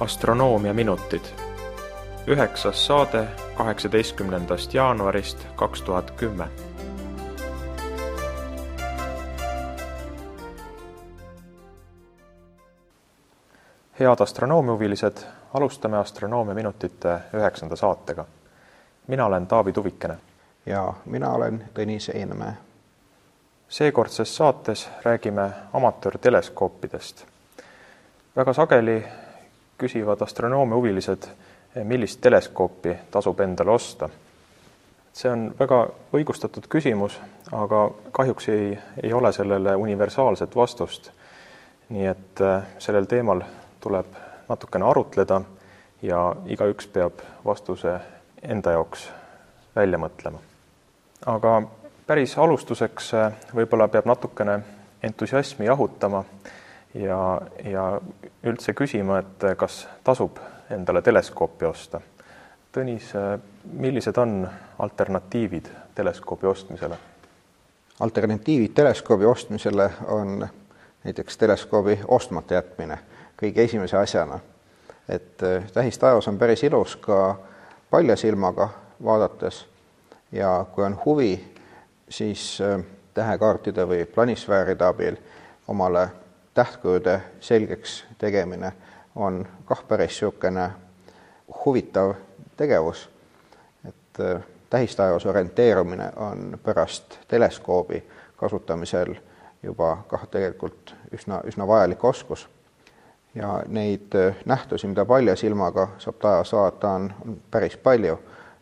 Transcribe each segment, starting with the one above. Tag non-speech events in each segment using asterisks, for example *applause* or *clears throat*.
astronoomiaminutid. üheksas saade kaheksateistkümnendast jaanuarist kaks tuhat kümme. head astronoomiahuvilised, alustame astronoomiaminutite üheksanda saatega. mina olen Taavi Tuvikene. ja mina olen Tõnis Eenmäe. seekordses saates räägime amatöörteleskoopidest. väga sageli küsivad astronoomiahuvilised, millist teleskoopi tasub endale osta. see on väga õigustatud küsimus, aga kahjuks ei, ei ole sellele universaalset vastust. nii et äh, sellel teemal tuleb natukene arutleda ja igaüks peab vastuse enda jaoks välja mõtlema. aga päris alustuseks äh, võib-olla peab natukene entusiasmi jahutama ja, ja üldse küsima, et kas tasub endale teleskoopi osta. Tõnis, millised on alternatiivid teleskoobi ostmisele? alternatiivid teleskoobi ostmisele on näiteks teleskoobi ostmata jätmine kõige esimese asjana. et tähistaevas on päris ilus ka palja silmaga vaadates ja kui on huvi, siis tähekaartide või planisfääride abil omale tähtkujude selgeks tegemine on kah päris niisugune huvitav tegevus, et äh, tähistaevas orienteerumine on pärast teleskoobi kasutamisel juba kah tegelikult üsna, üsna vajalik oskus. ja neid äh, nähtusi, mida palja silmaga saab taevas vaadata, on, on päris palju,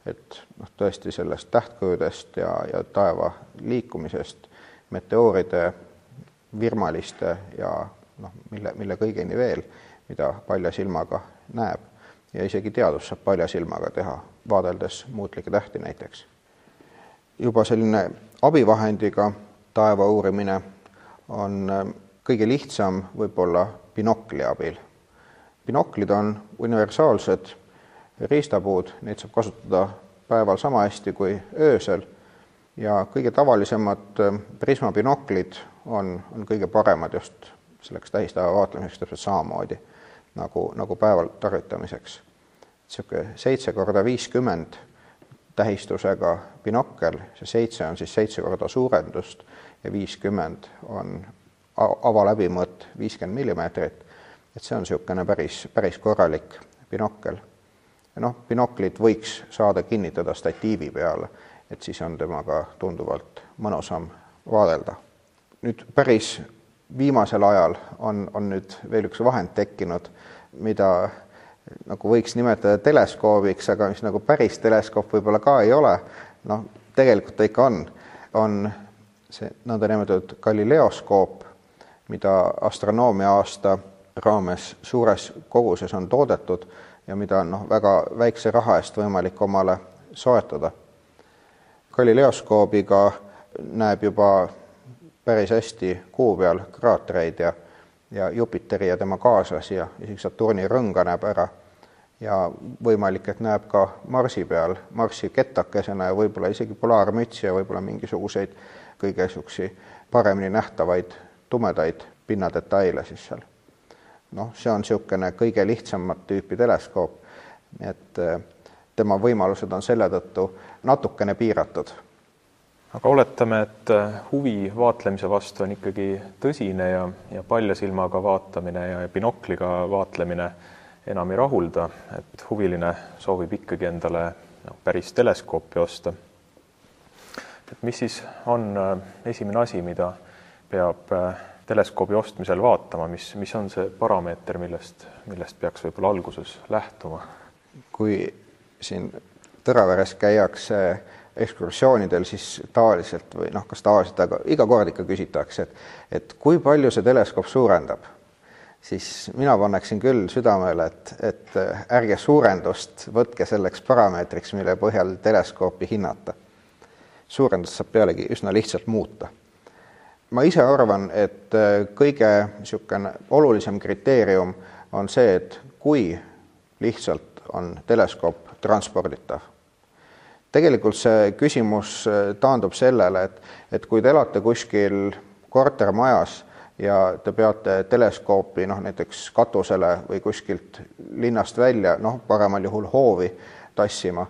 et noh, tõesti sellest tähtkujudest ja, ja taeva liikumisest, meteooride virmaliste ja noh, mille, mille kõigeni veel, mida palja silmaga näeb ja isegi teadus saab palja silmaga teha, vaadeldes muutlikke tähti näiteks. juba selline abivahendiga taeva uurimine on äh, kõige lihtsam võib-olla binokli abil. binoklid on universaalsed riistapuud, neid saab kasutada päeval sama hästi kui öösel ja kõige tavalisemad äh, prismabinoklid on, on kõige paremad just selleks tähistaeva vaatlemiseks täpselt samamoodi nagu, nagu päeval tarvitamiseks. niisugune seitse korda viiskümmend tähistusega binokkel, see seitse on siis seitse korda suurendust ja viiskümmend on avaläbimõõt viiskümmend millimeetrit, et see on niisugune päris, päris korralik binokkel. noh, binoklid võiks saada kinnitada statiivi peale, et siis on temaga tunduvalt mõnusam vaadelda nüüd päris viimasel ajal on, on nüüd veel üks vahend tekkinud, mida nagu võiks nimetada teleskoobiks, aga mis nagu päris teleskoop võib-olla ka ei ole, noh, tegelikult ta ikka on, on see nõndanimetatud Galileoskoop, mida astronoomia aasta raames suures koguses on toodetud ja mida on noh, väga väikse raha eest võimalik omale soetada. Galileoskoobiga näeb juba päris hästi kuu peal kraatreid ja, ja Jupiteri ja tema kaaslasi ja isegi Saturni rõnga näeb ära. ja võimalik, et näeb ka Marsi peal Marsi kettakesena ja võib-olla isegi polaarmütsi ja võib-olla mingisuguseid kõige niisuguseid paremini nähtavaid tumedaid pinnadetaile siis seal. noh, see on niisugune kõige lihtsamat tüüpi teleskoop, et eh, tema võimalused on selle tõttu natukene piiratud aga oletame, et äh, huvi vaatlemise vastu on ikkagi tõsine ja, ja palja silmaga vaatamine ja binokliga vaatlemine enam ei rahulda, et huviline soovib ikkagi endale no, päris teleskoopi osta. et mis siis on äh, esimene asi, mida peab äh, teleskoobi ostmisel vaatama, mis, mis on see parameeter, millest, millest peaks võib-olla alguses lähtuma? kui siin Tõraveres käiakse ekskursioonidel siis tavaliselt või noh, kas tavaliselt, aga iga kord ikka küsitakse, et et kui palju see teleskoop suurendab, siis mina paneksin küll südamele, et, et ärge suurendust võtke selleks parameetriks, mille põhjal teleskoopi hinnata. suurendust saab pealegi üsna lihtsalt muuta. ma ise arvan, et kõige niisugune olulisem kriteerium on see, et kui lihtsalt on teleskoop transporditav tegelikult see küsimus äh, taandub sellele, et, et kui te elate kuskil kortermajas ja te peate teleskoopi noh, näiteks katusele või kuskilt linnast välja, noh, paremal juhul hoovi tassima,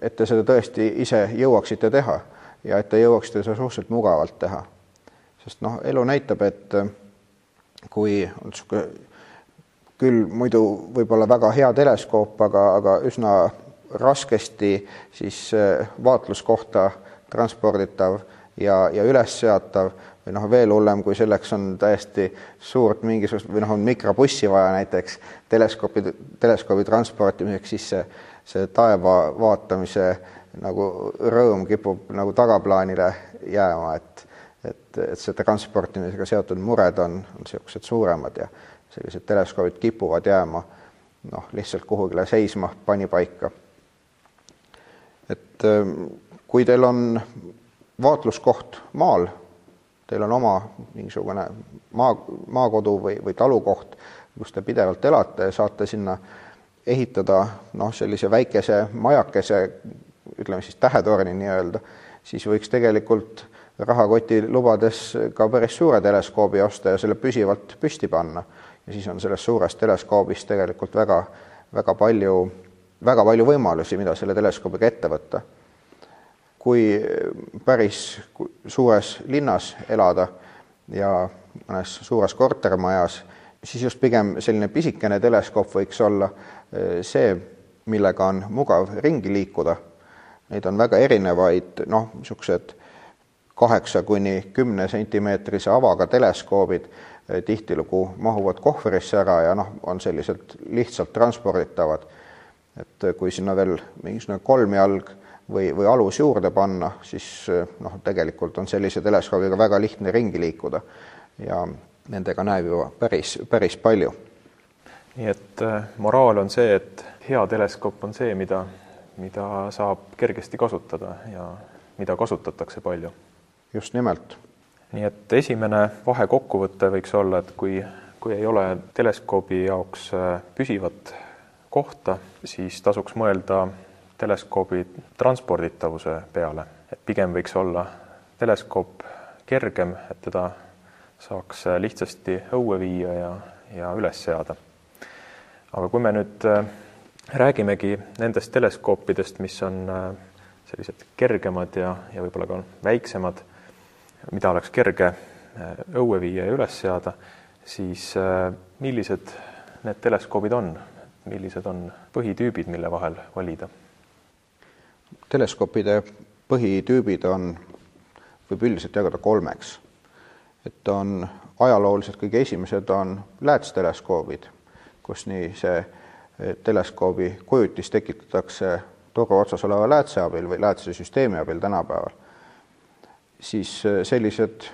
et te seda tõesti ise jõuaksite teha ja et te jõuaksite seda suhteliselt mugavalt teha. sest noh, elu näitab, et kui on niisugune küll muidu võib-olla väga hea teleskoop, aga, aga üsna raskesti siis äh, vaatluskohta transporditav ja, ja üles seatav või noh, veel hullem, kui selleks on täiesti suurt mingisugust või noh, on mikrobussi vaja näiteks teleskoopi, teleskoobi transportimiseks, siis see, see taeva vaatamise nagu rõõm kipub nagu tagaplaanile jääma, et et, et see transportimisega seotud mured on, on niisugused suuremad ja sellised teleskoobid kipuvad jääma noh, lihtsalt kuhugile seisma panipaika. Et kui teil on vaatluskoht maal teil on oma mingisugune maa, maakodu või, või talukoht, kus te pidevalt elate, saate sinna ehitada noh, sellise väikese majakese, ütleme siis tähetorni nii-öelda, siis võiks tegelikult rahakoti lubades ka päris suure teleskoobi osta ja selle püsivalt püsti panna. ja siis on sellest suurest teleskoobist tegelikult väga, väga palju, väga palju võimalusi, mida selle teleskoobiga ette võtta kui päris suures linnas elada ja mõnes suures kortermajas, siis just pigem selline pisikene teleskoop võiks olla eh, see, millega on mugav ringi liikuda. Neid on väga erinevaid, noh, niisugused kaheksa kuni kümne sentimeetrise avaga teleskoobid eh, tihtilugu mahuvad kohvrisse ära ja noh, on selliselt lihtsalt transporditavad. Et kui sinna veel mingisugune kolmjalg või, või alus juurde panna, siis noh, tegelikult on sellise teleskoobiga väga lihtne ringi liikuda ja nendega näeb ju päris, päris palju. nii et äh, moraal on see, et hea teleskoop on see, mida, mida saab kergesti kasutada ja mida kasutatakse palju. just nimelt. nii et esimene vahekokkuvõte võiks olla, et kui, kui ei ole teleskoobi jaoks püsivat kohta, siis tasuks mõelda teleskoobi transporditavuse peale, et pigem võiks olla teleskoop kergem, et teda saaks lihtsasti õue viia ja, ja üles seada. aga kui me nüüd äh, räägimegi nendest teleskoopidest, mis on äh, sellised kergemad ja, ja võib-olla ka väiksemad, mida oleks kerge äh, õue viia ja üles seada, siis millised need teleskoobid on, millised on põhitüübid, mille vahel valida teleskoopide põhitüübid on, võib üldiselt jagada kolmeks. et on ajalooliselt kõige esimesed on läätsteleskoobid, kus nii see eh, teleskoobi kujutis tekitatakse toru otsas oleva läätse abil või läätsesüsteemi abil tänapäeval. siis eh, sellised,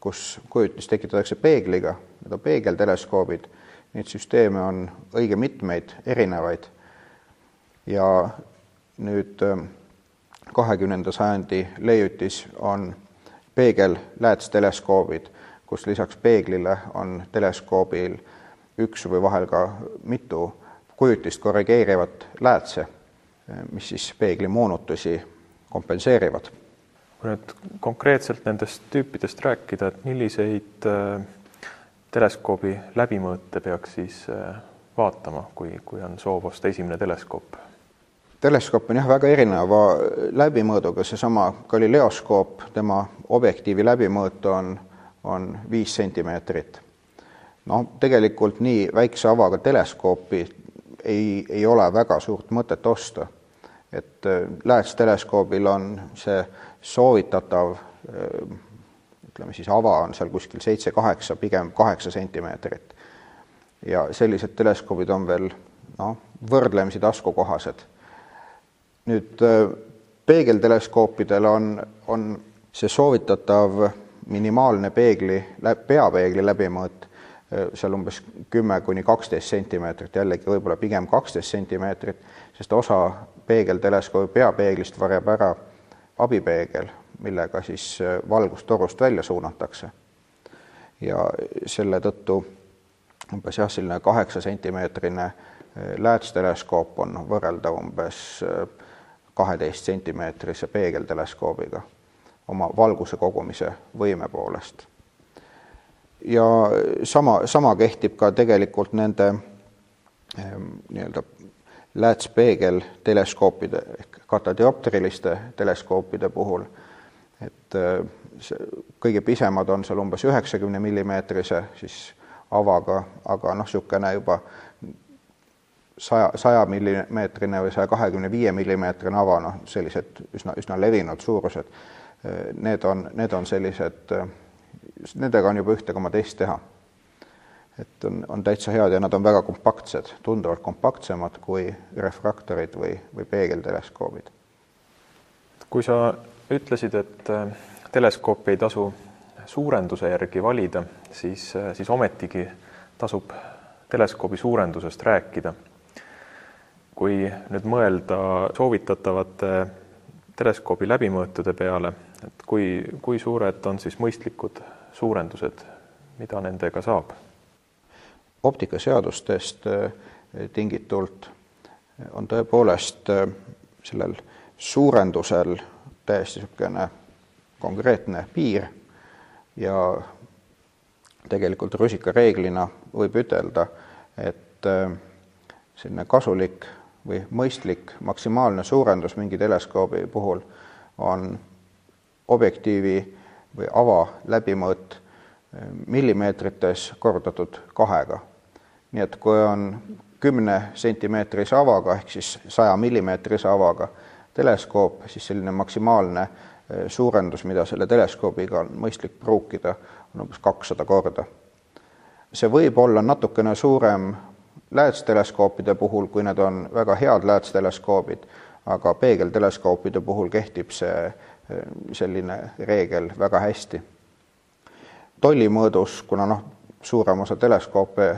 kus kujutis tekitatakse peegliga, need on peegelteleskoobid, neid süsteeme on õige mitmeid erinevaid ja nüüd ähm, kahekümnenda sajandi leiutis on peegelläätsteleskoobid, kus lisaks peeglile on teleskoobil üks või vahel ka mitu kujutist korrigeerivat läätse, äh, mis siis peegli moonutusi kompenseerivad. kui nüüd konkreetselt nendest tüüpidest rääkida, et milliseid äh, teleskoobi läbimõõte peaks siis äh, vaatama, kui, kui on soov osta esimene teleskoop? teleskoop on jah, väga erineva läbimõõduga, seesama Galileoskoop, tema objektiivi läbimõõt on, on viis sentimeetrit. no tegelikult nii väikse avaga teleskoopi ei, ei ole väga suurt mõtet osta. et äh, läätsteleskoobil on see soovitatav äh, ütleme siis ava on seal kuskil seitse-kaheksa, pigem kaheksa sentimeetrit. ja sellised teleskoobid on veel noh, võrdlemisi taskukohased nüüd äh, peegelteleskoopidel on, on see soovitatav minimaalne peegli, peapeegli läbimõõt äh, seal umbes kümme kuni kaksteist sentimeetrit, jällegi võib-olla pigem kaksteist sentimeetrit, sest osa peegelteleskoobi peapeeglist varjab ära abipeegel, millega siis äh, valgust torust välja suunatakse. ja selle tõttu umbes jah, selline kaheksa sentimeetrine läätsteleskoop on võrreldav umbes kaheteist sentimeetrise peegelteleskoobiga oma valguse kogumise võime poolest. ja sama, sama kehtib ka tegelikult nende ehm, nii-öelda läätspeegel teleskoopide ehk katadioptriliste teleskoopide puhul, et see, kõige pisemad on seal umbes üheksakümne millimeetrise siis avaga, aga noh, niisugune juba saja, saja millimeetrine või saja kahekümne viie millimeetrine ava, noh, sellised üsna, üsna levinud suurused, need on, need on sellised, nendega on juba ühte koma teist teha. et on, on täitsa head ja nad on väga kompaktsed, tunduvalt kompaktsemad kui refraktorid või, või peegelteleskoobid. kui sa ütlesid, et äh, teleskoopi ei tasu suurenduse järgi valida, siis, äh, siis ometigi tasub teleskoobi suurendusest rääkida kui nüüd mõelda soovitatavate teleskoobi läbimõõtude peale, et kui, kui suured on siis mõistlikud suurendused, mida nendega saab? optikaseadustest eh, tingitult on tõepoolest sellel suurendusel täiesti niisugune konkreetne piir ja tegelikult rusikareeglina võib ütelda, et eh, selline kasulik või mõistlik maksimaalne suurendus mingi teleskoobi puhul on objektiivi või ava läbimõõt eh, millimeetrites korrutatud kahega. nii et kui on kümne sentimeetrise avaga ehk siis saja millimeetrise avaga teleskoop, siis selline maksimaalne eh, suurendus, mida selle teleskoobiga on mõistlik pruukida, on umbes kakssada korda. see võib olla natukene suurem läätsteleskoopide puhul, kui need on väga head läätsteleskoobid, aga peegelteleskoopide puhul kehtib see eh, selline reegel väga hästi. tolli mõõdus, kuna noh, suurem osa teleskoope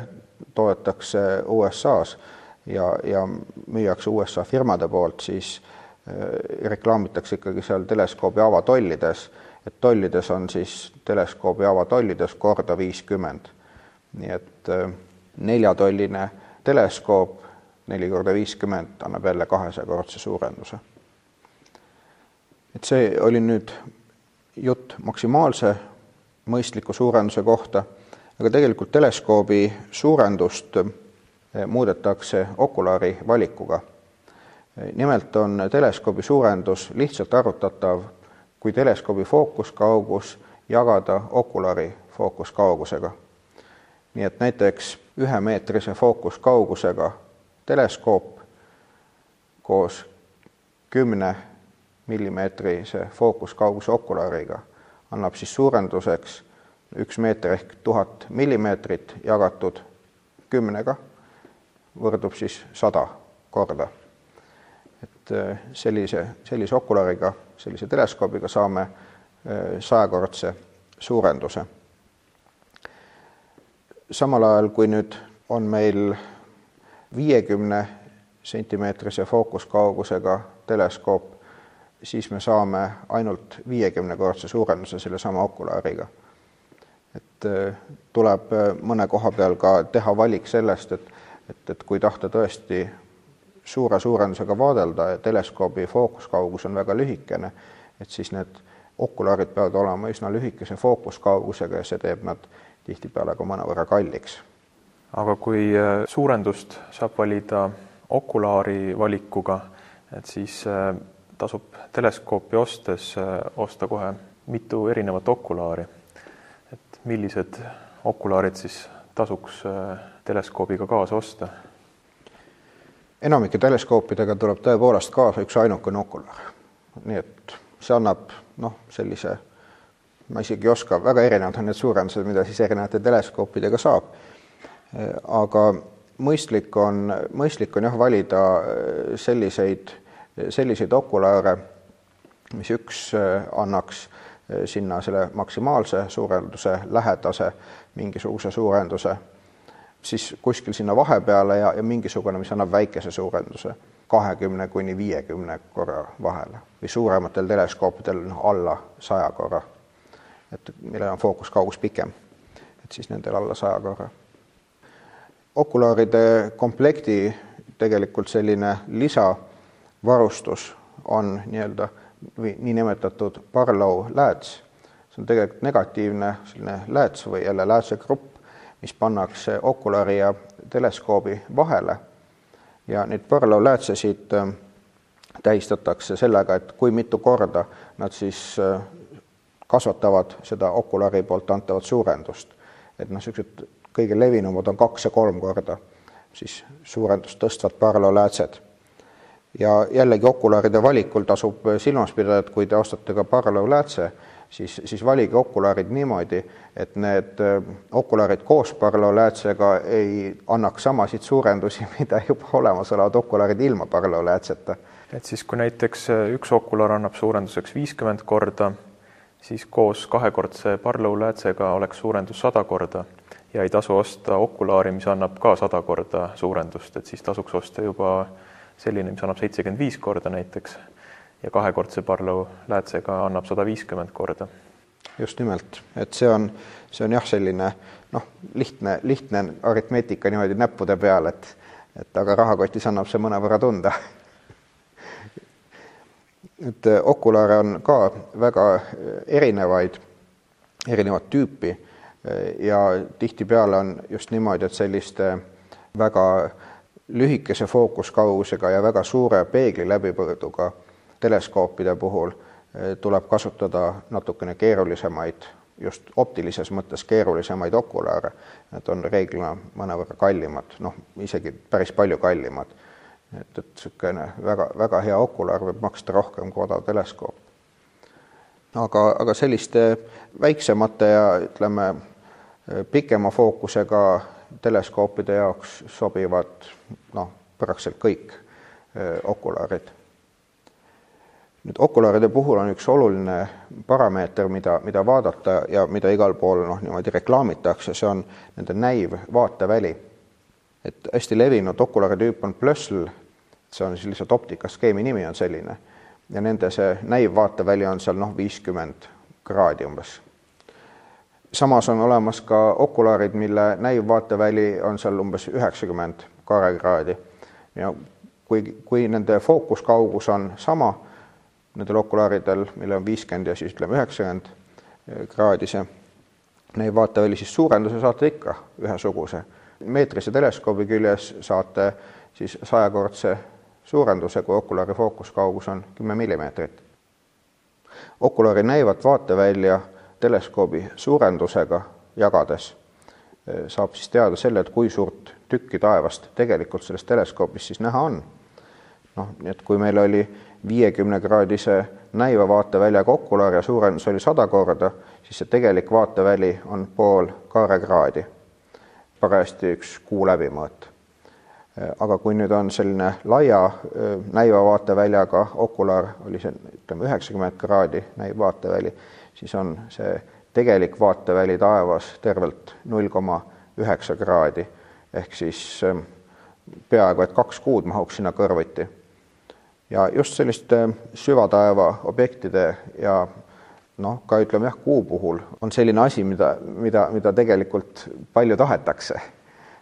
toodetakse USA-s ja, ja müüakse USA firmade poolt, siis äh, reklaamitakse ikkagi seal teleskoobi avatollides, et tollides on siis teleskoobi avatollides korda viiskümmend. nii et äh, neljatolline teleskoop neli korda viiskümmend annab jälle kahesajakordse suurenduse. et see oli nüüd jutt maksimaalse mõistliku suurenduse kohta, aga tegelikult teleskoobi suurendust eh, muudetakse okulaari valikuga. Nimelt on teleskoobi suurendus lihtsalt arvutatav, kui teleskoobi fookuskaugus jagada okulaari fookuskaugusega. nii et näiteks ühemeetrise fookuskaugusega teleskoop koos kümne millimeetrise fookuskauguse okulaariga annab siis suurenduseks üks meeter ehk tuhat millimeetrit jagatud kümnega võrdub siis sada korda. Et äh, sellise, sellise okulaariga, sellise teleskoobiga saame äh, sajakordse suurenduse samal ajal, kui nüüd on meil viiekümne sentimeetrise fookuskaugusega teleskoop, siis me saame ainult viiekümnekordse suurenduse sellesama okulaariga. et äh, tuleb mõne koha peal ka teha valik sellest, et, et, et kui tahta tõesti suure suurendusega vaadelda ja teleskoobi fookuskaugus on väga lühikene, et siis need okulaarid peavad olema üsna lühikese fookuskaugusega ja see teeb nad tihtipeale ka mõnevõrra kalliks. aga kui äh, suurendust saab valida okulaari valikuga, et siis äh, tasub teleskoopi ostes äh, osta kohe mitu erinevat okulaari. et millised okulaarid siis tasuks teleskoobiga kaasa osta? Enamike teleskoopidega tuleb tõepoolest kaasa üks ainukene okulaar. nii et see annab noh, sellise ma isegi ei oska, väga erinevad on need suurendused, mida siis erinevate teleskoopidega saab. aga mõistlik on, mõistlik on jah, valida äh, selliseid, selliseid okulaare, mis üks äh, annaks äh, sinna selle maksimaalse suurenduse lähedase mingisuguse suurenduse, siis kuskil sinna vahepeale ja, ja mingisugune, mis annab väikese suurenduse, kahekümne kuni viiekümne korra vahele. Või suurematel teleskoopidel noh, alla saja korra. Et millel on fookuskaugus pikem, et siis nendel alla saja korra. okulaaride komplekti tegelikult selline lisavarustus on nii-öelda või niinimetatud Barlow lääts, see on tegelikult negatiivne selline lääts või jälle läätsegrupp, mis pannakse okulari ja teleskoobi vahele ja neid parallelläätsesid äh, tähistatakse sellega, et kui mitu korda nad siis äh, kasvatavad seda okulari poolt antavat suurendust. et noh, niisugused kõige levinumad on kaks ja kolm korda siis suurendust tõstvad parallelläätsed. ja jällegi okularide valikul tasub silmas pidada, et kui te ostate ka parallelläätse, siis, siis valige okulaarid niimoodi, et need äh, okularid koos parallelläätsega ei annaks samasid suurendusi, *laughs* mida juba olemasolevad okulaarid ilma parallelläätseta. et siis, kui näiteks äh, üks okular annab suurenduseks viiskümmend korda, siis koos kahekordse parallelläätsega oleks suurendus sada korda ja ei tasu osta okulaari, mis annab ka sada korda suurendust, et siis tasuks osta juba selline, mis annab seitsekümmend viis korda näiteks ja kahekordse Barlow läätsega annab sada viiskümmend korda. just nimelt, et see on, see on jah, selline noh, lihtne, lihtne aritmeetika niimoodi näppude peal, et et aga rahakotis annab see mõnevõrra tunda *laughs* et okulaare on ka väga erinevaid, erinevat tüüpi ja tihtipeale on just niimoodi, et selliste väga lühikese fookuskaugusega ja väga suure peegli läbipõõduga teleskoopide puhul eh, tuleb kasutada natukene keerulisemaid, just optilises mõttes keerulisemaid okulaare. Need on reeglina mõnevõrra kallimad, noh, isegi päris palju kallimad. et, et niisugune väga-väga hea okulaar võib maksta rohkem kui odav teleskoop. aga, aga selliste väiksemate ja ütleme, pikema fookusega teleskoopide jaoks sobivad noh, praktiliselt kõik okulaarid. Nüüd okulaaride puhul on üks oluline parameeter, mida, mida vaadata ja mida igal pool noh, niimoodi reklaamitakse, see on nende näiv vaateväli. et hästi levinud okulaari tüüp on Plössl, see on siis lihtsalt optikaskeemi nimi on selline ja nende see näiv vaateväli on seal noh, viiskümmend kraadi umbes samas on olemas ka okulaarid, mille näivvaateväli on seal umbes üheksakümmend karekraadi ja kui, kui nende fookuskaugus on sama nendel okulaaridel, millel on viiskümmend ja siis ütleme üheksakümmend kraadi see näivvaateväli, siis suurenduse saate ikka ühesuguse. meetrise teleskoobi küljes saate siis sajakordse suurenduse, kui okulaari fookuskaugus on kümme millimeetrit. okulaari näivat vaatevälja teleskoobi suurendusega jagades eh, saab siis teada selle, et kui suurt tükki taevast tegelikult selles teleskoobis siis näha on. Noh, nii et kui meil oli viiekümne kraadise näiva vaateväljaga okulaar ja suurendus oli sada korda, siis see tegelik vaateväli on pool kaarekraadi, parajasti üks kuu läbimõõt. Aga kui nüüd on selline laia näiva vaateväljaga okulaar, oli see ütleme üheksakümmend kraadi näiv vaateväli, siis on see tegelik vaateväli taevas tervelt null koma üheksa kraadi ehk siis peaaegu et kaks kuud mahuks sinna kõrvuti. Ja just selliste süvataeva objektide ja noh, ka ütleme jah, kuu puhul on selline asi, mida, mida, mida tegelikult palju tahetakse.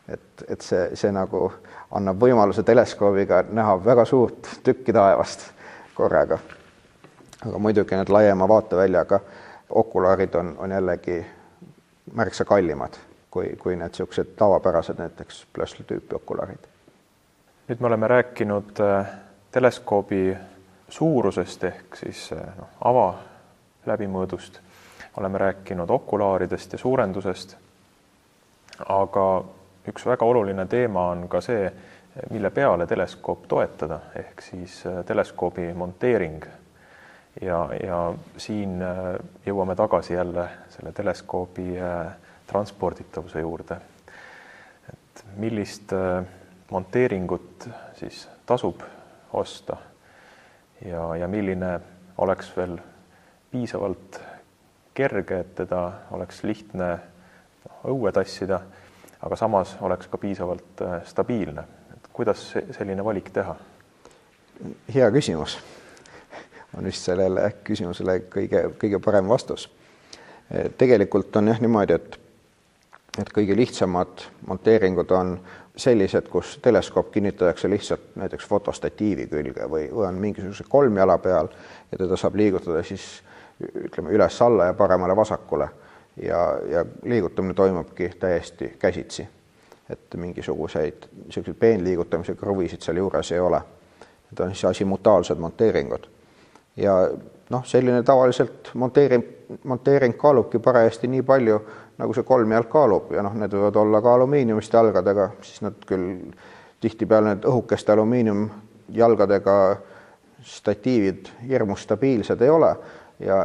et, et see, see nagu annab võimaluse teleskoobiga näha väga suurt tükki taevast korraga aga muidugi need laiema vaateväljaga okulaarid on, on jällegi märksa kallimad kui, kui need niisugused tavapärased näiteks Plössl tüüpi okulaarid. nüüd me oleme rääkinud äh, teleskoobi suurusest ehk siis äh, noh, ava läbimõõdust, oleme rääkinud okulaaridest ja suurendusest, aga üks väga oluline teema on ka see, mille peale teleskoop toetada, ehk siis äh, teleskoobi monteering. Ja, ja siin äh, jõuame tagasi jälle selle teleskoobi transporditavuse juurde. et millist monteeringut siis tasub osta ja, ja milline oleks veel piisavalt kerge, et teda oleks lihtne noh, õue tassida, aga samas oleks ka piisavalt stabiilne. et kuidas selline valik teha? hea küsimus on vist sellele küsimusele kõige, kõige parem vastus. tegelikult on jah niimoodi, et et kõige lihtsamad monteeringud on sellised, kus teleskoop kinnitatakse lihtsalt näiteks fotostatiivi külge või, või on mingisuguse kolmjala peal ja teda saab liigutada siis ütleme üles-alla ja paremale-vasakule ja, ja liigutamine toimubki täiesti käsitsi. et mingisuguseid niisuguseid peenliigutamise kruvisid seal juures ei ole. Need on siis asimutaalsed monteeringud. ja noh, selline tavaliselt monteering, monteering kaalubki parajasti nii palju, nagu see kolmjalg kaalub ja noh, need võivad olla ka alumiiniumiste jalgadega, siis nad küll tihtipeale need õhukeste alumiiniumjalgadega statiivid hirmus stabiilsed ei ole ja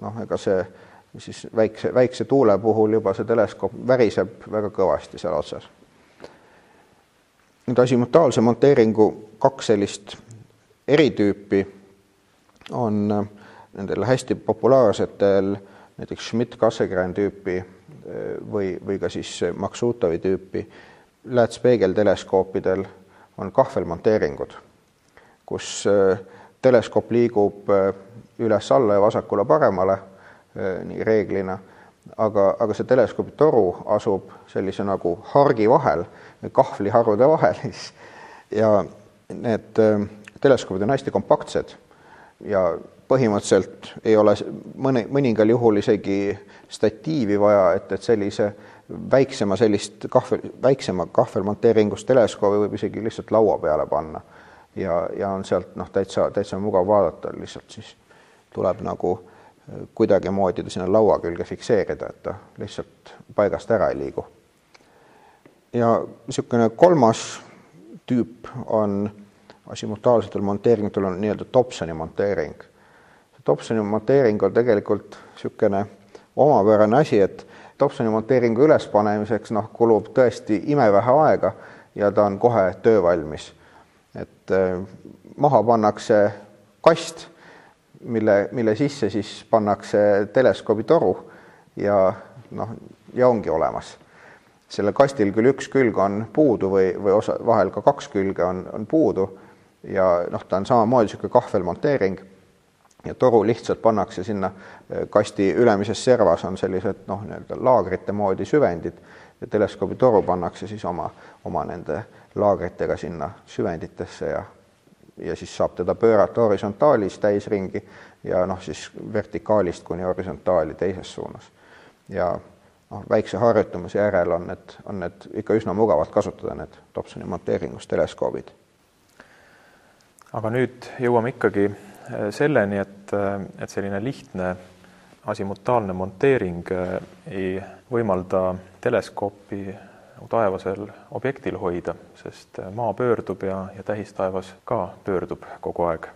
noh, ega see siis väikse, väikse tuule puhul juba see teleskoop väriseb väga kõvasti seal otsas. nüüd asimutaalse monteeringu kaks sellist eritüüpi on nendel hästi populaarsetel näiteks Schmidt-Cassegrain tüüpi või, või ka siis Maksutovi tüüpi läätspeegelteleskoopidel on kahvelmonteeringud, kus teleskoop liigub üles-alla ja vasakule-paremale nii reeglina, aga, aga see teleskoobi toru asub sellise nagu hargi vahel, kahvliharude vahel siis. Ja need teleskoobid on hästi kompaktsed ja põhimõtteliselt ei ole mõni, mõningal juhul isegi statiivi vaja, et, et sellise väiksema sellist kahvel, väiksema kahvelmonteeringust teleskoobi võib isegi lihtsalt laua peale panna. ja, ja on sealt noh, täitsa, täitsa mugav vaadata, lihtsalt siis tuleb nagu kuidagimoodi ta sinna laua külge fikseerida, et ta lihtsalt paigast ära ei liigu. ja niisugune kolmas tüüp on asimutaalsetel monteeringutel on nii-öelda Dobsoni monteering. Dobsoni monteering on tegelikult niisugune omapärane asi, et Dobsoni monteeringu ülespanemiseks noh, kulub tõesti imevähe aega ja ta on kohe töövalmis. et äh, maha pannakse kast mille, mille sisse siis pannakse teleskoobi toru ja noh, ja ongi olemas. sellel kastil küll üks külg on puudu või, või osa, vahel ka kaks külge on, on puudu ja noh, ta on samamoodi niisugune kahvelmonteering ja toru lihtsalt pannakse sinna kasti ülemises servas on sellised noh, nii-öelda laagrite moodi süvendid ja teleskoobi toru pannakse siis oma, oma nende laagritega sinna süvenditesse ja ja siis saab teda pöörata horisontaalis täisringi ja noh, siis vertikaalist kuni horisontaali teises suunas. ja noh, väikse harjutamise järel on need, on need ikka üsna mugavalt kasutada, need Dobsoni monteeringus teleskoobid. aga nüüd jõuame ikkagi äh, selleni, et, äh, et selline lihtne asimutaalne monteering äh, ei võimalda teleskoopi taevasel objektil hoida, sest maa pöördub ja, ja tähistaevas ka pöördub kogu aeg.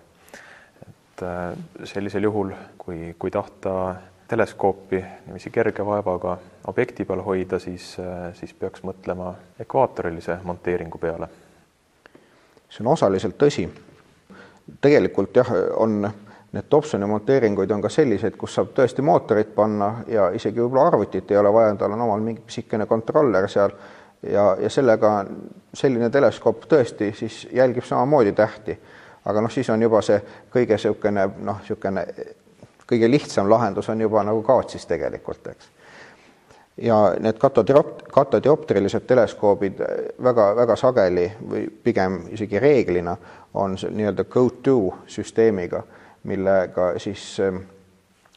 et sellisel juhul, kui, kui tahta teleskoopi niiviisi kerge vaevaga objekti peal hoida, siis, siis peaks mõtlema ekvaatorilise monteeringu peale. see on osaliselt tõsi. Tegelikult jah, on need Dobsoni monteeringuid on ka selliseid, kus saab tõesti mootorit panna ja isegi võib-olla arvutit ei ole vaja, tal on omal mingi pisikene kontroller seal ja, ja sellega selline teleskoop tõesti siis jälgib samamoodi tähti. aga noh, siis on juba see kõige niisugune noh, niisugune kõige lihtsam lahendus on juba nagu kaotsis tegelikult, eks. Ja need katodiop-, katodioptrilised teleskoobid väga-väga sageli või pigem isegi reeglina on nii-öelda go-to süsteemiga millega siis ähm,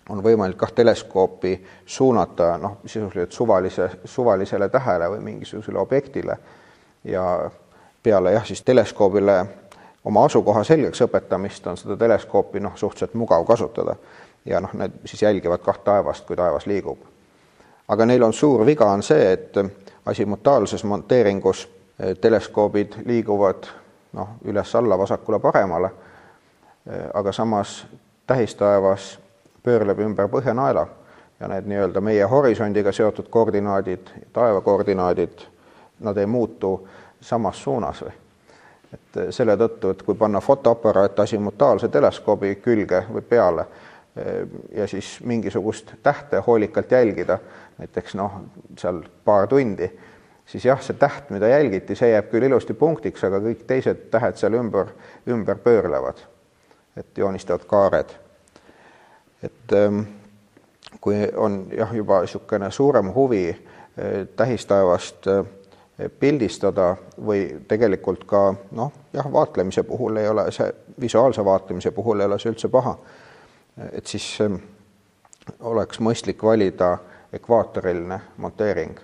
on võimalik kah teleskoopi suunata noh, sisuliselt suvalise, suvalisele tähele või mingisugusele objektile ja peale jah, siis teleskoobile oma asukoha selgeks õpetamist on seda teleskoopi noh, suhteliselt mugav kasutada ja noh, need siis jälgivad kah taevast, kui taevas liigub. Aga neil on suur viga, on see, et asimutaalses monteeringus äh, teleskoobid liiguvad noh, üles-alla, vasakule-paremale Äh, aga samas tähistaevas pöörleb ümber põhjanaela ja need nii-öelda meie horisondiga seotud koordinaadid, taeva koordinaadid, nad ei muutu samas suunas või. et selle tõttu, et kui panna fotoaparaat asimutaalse teleskoobi külge või peale ja siis mingisugust tähte hoolikalt jälgida, näiteks noh, seal paar tundi, siis jah, see täht, mida jälgiti, see jääb küll ilusti punktiks, aga kõik teised tähed seal ümber, ümber pöörlevad et joonistavad kaared. et ähm, kui on jah, juba niisugune suurem huvi äh, tähistaevast äh, pildistada või tegelikult ka noh, jah, vaatlemise puhul ei ole see, visuaalse vaatlemise puhul ei ole see üldse paha. Et siis ähm, oleks mõistlik valida ekvaatoriline monteering.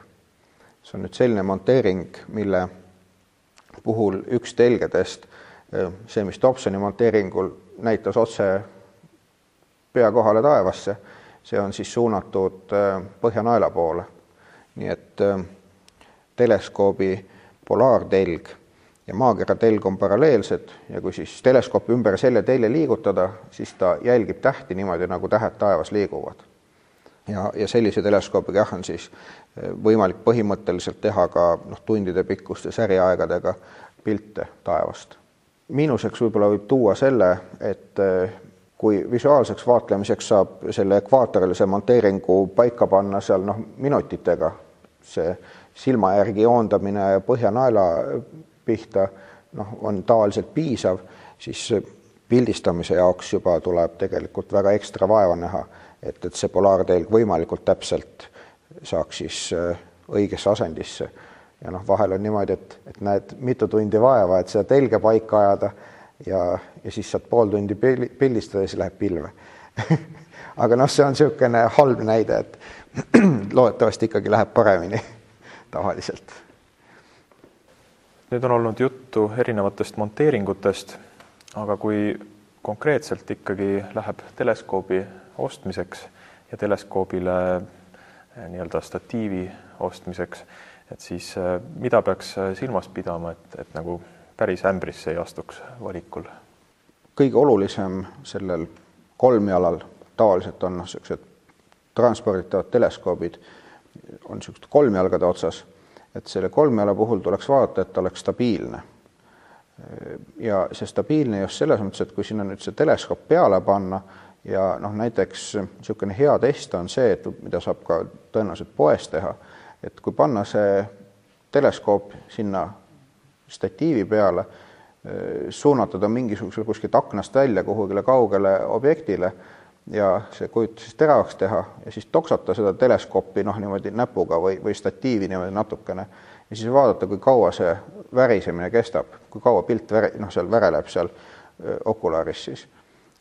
see on nüüd selline monteering, mille puhul üks telgedest, see, mis Dobsoni monteeringul näitas otse pea kohale taevasse, see on siis suunatud põhjanaela poole. nii et teleskoobi polaartelg ja maakera telg on paralleelsed ja kui siis teleskoopi ümber selle telje liigutada, siis ta jälgib tähti niimoodi, nagu tähed taevas liiguvad. ja, ja sellise teleskoobiga jah, on siis eh, võimalik põhimõtteliselt teha ka noh, tundide pikkuste säriaegadega pilte taevast. miinuseks võib-olla võib tuua selle, et eh, kui visuaalseks vaatlemiseks saab selle ekvaatorilise monteeringu paika panna seal noh, minutitega, see silma järgi joondamine põhjanaela pihta noh, on tavaliselt piisav, siis pildistamise jaoks juba tuleb tegelikult väga ekstra vaeva näha, et, et see polaartelg võimalikult täpselt saaks siis äh, õigesse asendisse. ja noh, vahel on niimoodi, et, et näed mitu tundi vaeva, et seda telge paika ajada ja, ja siis saad pool tundi pildistada ja siis läheb pilve *laughs* aga noh, see on niisugune halb näide, et *clears throat* loodetavasti ikkagi läheb paremini *laughs* tavaliselt nüüd on olnud juttu erinevatest monteeringutest, aga kui konkreetselt ikkagi läheb teleskoobi ostmiseks ja teleskoobile eh, nii-öelda statiivi ostmiseks, et siis eh, mida peaks eh, silmas pidama, et, et nagu päris ämbrisse ei astuks valikul? kõige olulisem sellel kolmjalal tavaliselt on niisugused transporditavad teleskoobid, on niisugused kolmjalgade otsas et selle kolmjala puhul tuleks vaadata, et ta oleks stabiilne. ja see stabiilne just selles mõttes, et kui sinna nüüd see teleskoop peale panna ja noh, näiteks niisugune hea test on see, et mida saab ka tõenäoliselt poes teha, et kui panna see teleskoop sinna statiivi peale, suunata ta mingisugusele kuskilt aknast välja kuhugile kaugele objektile ja see kujutis siis teravaks teha ja siis toksata seda teleskoopi noh, niimoodi näpuga või, või statiivi niimoodi natukene ja siis vaadata, kui kaua see värisemine kestab, kui kaua pilt väri, noh, seal väreleb seal okulaaris siis.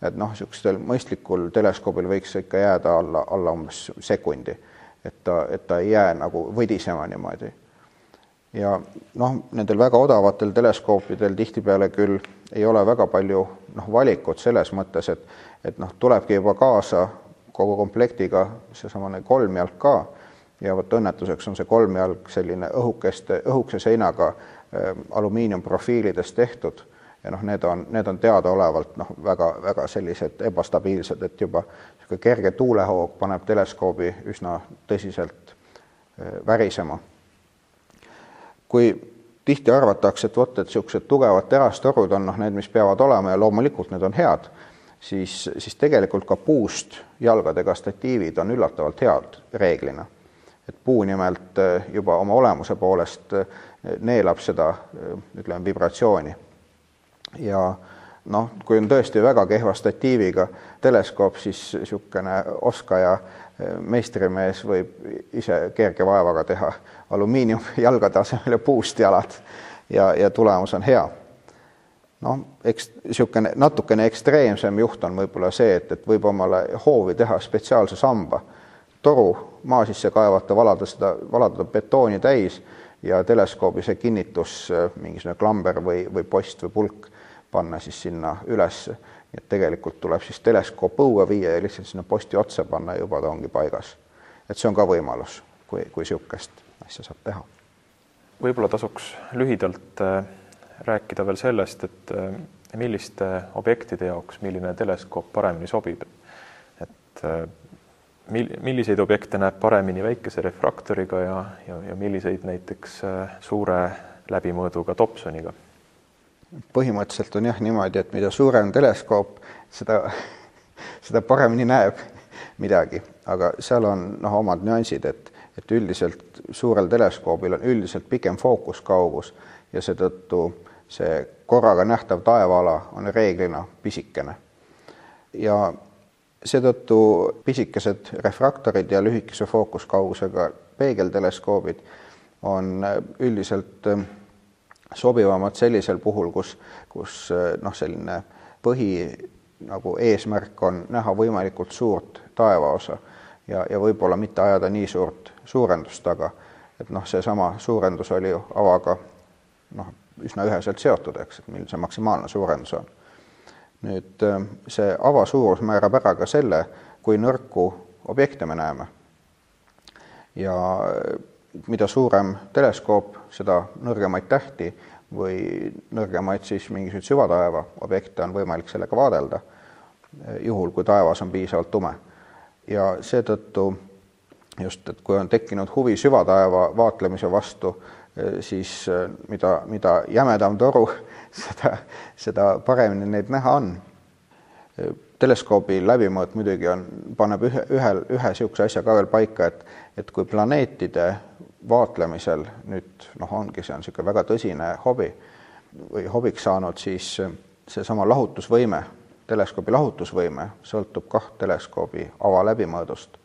et noh, niisugustel mõistlikul teleskoobil võiks ikka jääda alla, alla umbes sekundi, et ta, et ta ei jää nagu võdisema niimoodi. ja noh, nendel väga odavatel teleskoopidel tihtipeale küll ei ole väga palju noh, valikut selles mõttes, et et noh, tulebki juba kaasa kogu komplektiga seesamane kolmjalg ka ja vot õnnetuseks on see kolmjalg selline õhukeste, õhukese seinaga äh, alumiiniumprofiilidest tehtud ja noh, need on, need on teadaolevalt noh, väga-väga sellised ebastabiilsed, et juba niisugune kerge tuulehoog paneb teleskoobi üsna tõsiselt äh, värisema. kui tihti arvatakse, et vot, et niisugused tugevad terastorud on noh, need, mis peavad olema ja loomulikult need on head siis, siis tegelikult ka puust jalgadega statiivid on üllatavalt head reeglina. et puu nimelt eh, juba oma olemuse poolest eh, neelab seda, eh, ütleme, vibratsiooni. ja noh, kui on tõesti väga kehva statiiviga teleskoop, siis niisugune oskaja meistrimees võib ise kerge vaevaga teha alumiiniumjalgade *laughs* asemele puust jalad ja, ja tulemus on hea noh, eks niisugune natukene ekstreemsem juht on võib-olla see, et, et võib omale hoovi teha spetsiaalse samba, toru maa sisse kaevata, valada seda, valada betooni täis ja teleskoobi see kinnitus, mingisugune klamber või, või post või pulk panna siis sinna üles. nii et tegelikult tuleb siis teleskoop õue viia ja lihtsalt sinna posti otsa panna ja juba ta ongi paigas. et see on ka võimalus, kui, kui niisugust asja saab teha. võib-olla tasuks lühidalt äh rääkida veel sellest, et äh, milliste objektide jaoks milline teleskoop paremini sobib. et äh, mil-, milliseid objekte näeb paremini väikese refraktoriga ja, ja, ja milliseid näiteks äh, suure läbimõõduga Dobsoniga? põhimõtteliselt on jah niimoodi, et mida suurem teleskoop, seda, seda paremini näeb midagi, aga seal on noh, omad nüansid, et, et üldiselt suurel teleskoobil on üldiselt pikem fookuskaugus ja seetõttu see korraga nähtav taevaala on reeglina pisikene. ja seetõttu pisikesed refraktorid ja lühikese fookuskaugusega peegelteleskoobid on üldiselt äh, sobivamad sellisel puhul, kus, kus äh, noh, selline põhi nagu eesmärk on näha võimalikult suurt taevaosa ja, ja võib-olla mitte ajada nii suurt suurendust taga. et noh, seesama suurendus oli ju avaga noh, üsna üheselt seotud, eks, et mil see maksimaalne suurendus on. nüüd see ava suurus määrab ära ka selle, kui nõrku objekte me näeme. ja mida suurem teleskoop, seda nõrgemaid tähti või nõrgemaid siis mingisuguseid süvataeva objekte on võimalik sellega vaadelda, juhul kui taevas on piisavalt tume. ja seetõttu just, et kui on tekkinud huvi süvataeva vaatlemise vastu, siis mida, mida jämedam toru, *laughs* seda, seda paremini neid näha on. teleskoobi läbimõõt muidugi on, paneb ühe, ühel, ühe niisuguse asja ka veel paika, et et kui planeetide vaatlemisel nüüd noh, ongi see on niisugune väga tõsine hobi või hobiks saanud, siis seesama lahutusvõime, teleskoobi lahutusvõime sõltub kah teleskoobi ava läbimõõdust.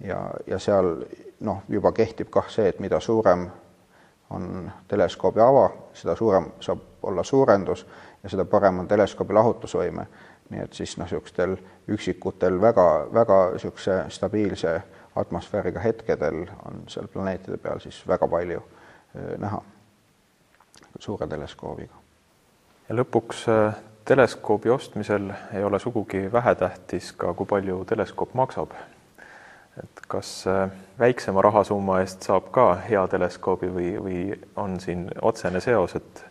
ja, ja seal noh, juba kehtib kah see, et mida suurem on teleskoobi ava, seda suurem saab olla suurendus ja seda parem on teleskoobi lahutusvõime. nii et siis noh, niisugustel üksikutel väga, väga niisuguse stabiilse atmosfääriga hetkedel on seal planeetide peal siis väga palju näha suure teleskoobiga. ja lõpuks teleskoobi ostmisel ei ole sugugi vähetähtis ka, kui palju teleskoop maksab. Et kas väiksema rahasumma eest saab ka hea teleskoobi või, või on siin otsene seos, et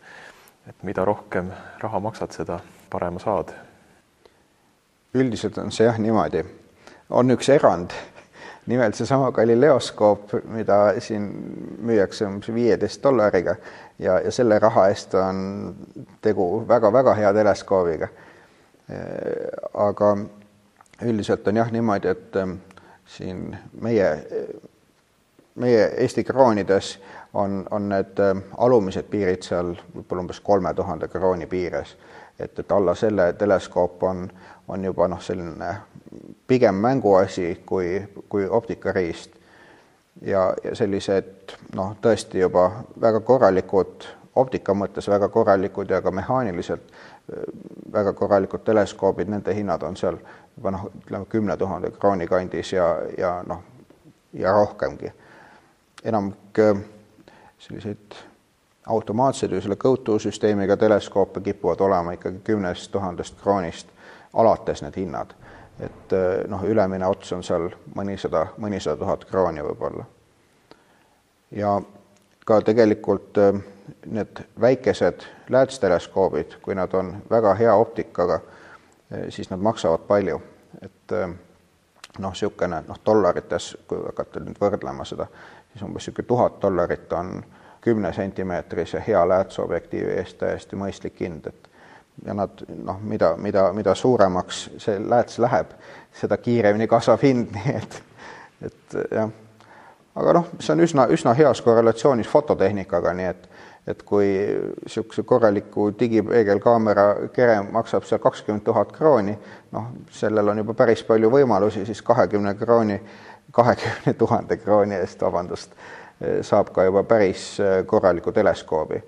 et mida rohkem raha maksad, seda parema saad? üldiselt on see jah niimoodi. on üks erand nimelt seesama Galileoskoop, mida siin müüakse umbes viieteist dollariga ja, ja selle raha eest on tegu väga-väga hea teleskoobiga. aga üldiselt on jah niimoodi, et ähm, siin meie, meie Eesti kroonides on, on need ähm, alumised piirid seal võib-olla umbes kolme tuhande krooni piires. et, et alla selle teleskoop on, on juba noh, selline pigem mänguasi kui, kui optikariist. ja, ja sellised noh, tõesti juba väga korralikud, optika mõttes väga korralikud ja ka mehaaniliselt väga korralikud teleskoobid, nende hinnad on seal juba noh, ütleme kümne tuhande krooni kandis ja, ja noh, ja rohkemgi. enamik selliseid automaatseid või selle go-to süsteemiga teleskoope kipuvad olema ikkagi kümnest tuhandest kroonist alates need hinnad et eh, noh, ülemine ots on seal mõnisada, mõnisada tuhat krooni võib-olla. ja ka tegelikult eh, need väikesed läätsteleskoobid, kui nad on väga hea optikaga, siis nad maksavad palju, et noh, niisugune noh, dollarites, kui hakata nüüd võrdlema seda, siis umbes niisugune tuhat dollarit on kümne sentimeetrise hea läätsobjektiivi eest täiesti mõistlik hind, et ja nad noh, mida, mida, mida suuremaks see lääts läheb, seda kiiremini kasvab hind, *laughs* nii et, et jah. aga noh, see on üsna, üsna heas korrelatsioonis fototehnikaga, nii et, et kui niisuguse korraliku digipeegelkaamera kere maksab seal kakskümmend tuhat krooni, noh, sellel on juba päris palju võimalusi siis kahekümne krooni, kahekümne tuhande krooni eest, vabandust, saab ka juba päris korraliku teleskoobi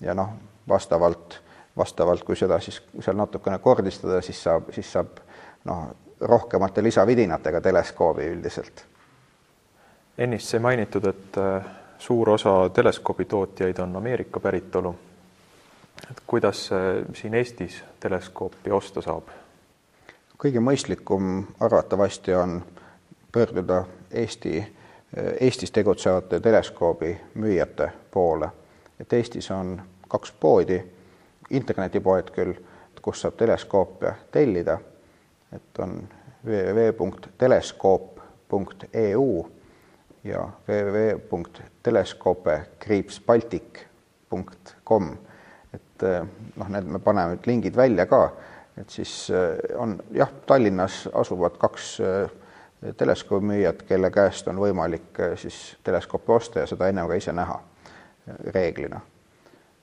ja noh, vastavalt vastavalt, kui seda siis seal natukene kordistada, siis saab, siis saab noh, rohkemate lisavidinatega teleskoobi üldiselt. ennist sai mainitud, et äh, suur osa teleskoobi tootjaid on Ameerika päritolu. et kuidas siin Eestis teleskoopi osta saab? kõige mõistlikum arvatavasti on pöörduda Eesti, Eestis tegutsevate teleskoobi müüjate poole, et Eestis on kaks poodi internetipoed küll, kus saab teleskoope tellida, et on www.teleskoop.eu ja www.teleskope-baltic.com, et eh, noh, need me paneme nüüd lingid välja ka, et siis eh, on jah, Tallinnas asuvad kaks eh, teleskoobimüüjat, kelle käest on võimalik siis teleskoopi osta ja seda ennem ka ise näha reeglina.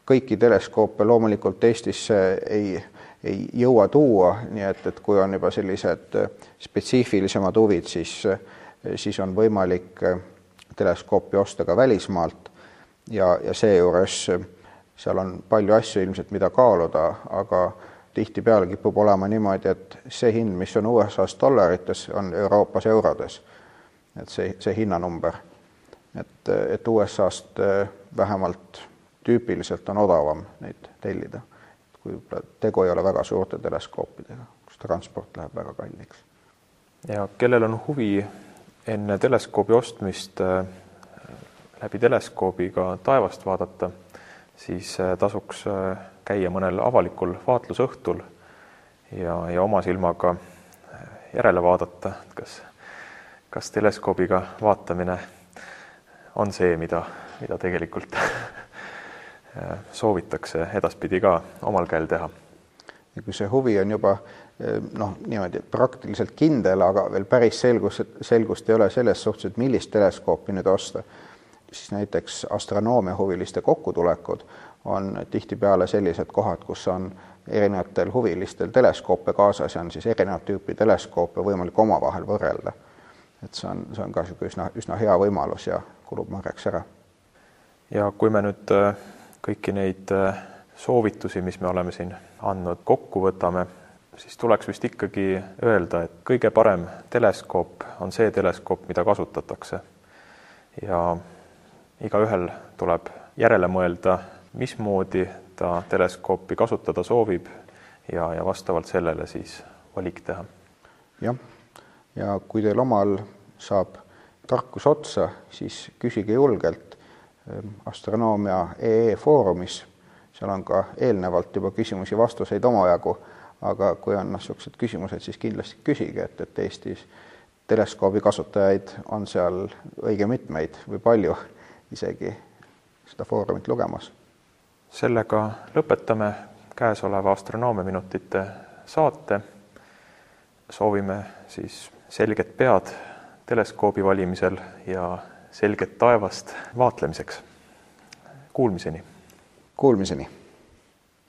Kõiki teleskoope loomulikult Eestisse ei, ei jõua tuua, nii et, et kui on juba sellised spetsiifilisemad huvid, siis, siis on võimalik teleskoopi osta ka välismaalt ja, ja seejuures seal on palju asju ilmselt, mida kaaluda, aga tihtipeale kipub olema niimoodi, et see hind, mis on USA-s dollarites, on Euroopas eurodes. et see, see hinnanumber, et, et USA-st vähemalt tüüpiliselt on odavam neid tellida, kui tegu ei ole väga suurte teleskoopidega, kus transport läheb väga kalliks. ja kellel on huvi enne teleskoobi ostmist äh, läbi teleskoobiga taevast vaadata, siis äh, tasuks äh, käia mõnel avalikul vaatlusõhtul ja, ja oma silmaga järele vaadata, et kas, kas teleskoobiga vaatamine on see, mida, mida tegelikult soovitakse edaspidi ka omal käel teha. ja kui see huvi on juba noh, niimoodi praktiliselt kindel, aga veel päris selgus, selgust ei ole selles suhtes, et millist teleskoopi nüüd osta, siis näiteks astronoomiahuviliste kokkutulekud on tihtipeale sellised kohad, kus on erinevatel huvilistel teleskoope kaasas ja on siis erinevat tüüpi teleskoope võimalik omavahel võrrelda. et see on, see on ka niisugune üsna, üsna hea võimalus ja kulub marjaks ära. ja kui me nüüd äh, kõiki neid äh, soovitusi, mis me oleme siin andnud, kokku võtame, siis tuleks vist ikkagi öelda, et kõige parem teleskoop on see teleskoop, mida kasutatakse. ja igaühel tuleb järele mõelda, mismoodi ta teleskoopi kasutada soovib ja, ja vastavalt sellele siis valik teha. jah, ja kui teil omal saab tarkus otsa, siis küsige julgelt ehm, astronoomia EE foorumis, seal on ka eelnevalt juba küsimusi-vastuseid omajagu, aga kui on noh, niisugused küsimused, siis kindlasti küsige, et, et Eestis teleskoobi kasutajaid on seal õige mitmeid või palju isegi seda foorumit lugemas. sellega lõpetame käesoleva astronoomiaminutite saate. soovime siis selget pead teleskoobi valimisel ja selget taevast vaatlemiseks. Kuulmiseni. Kuulmiseni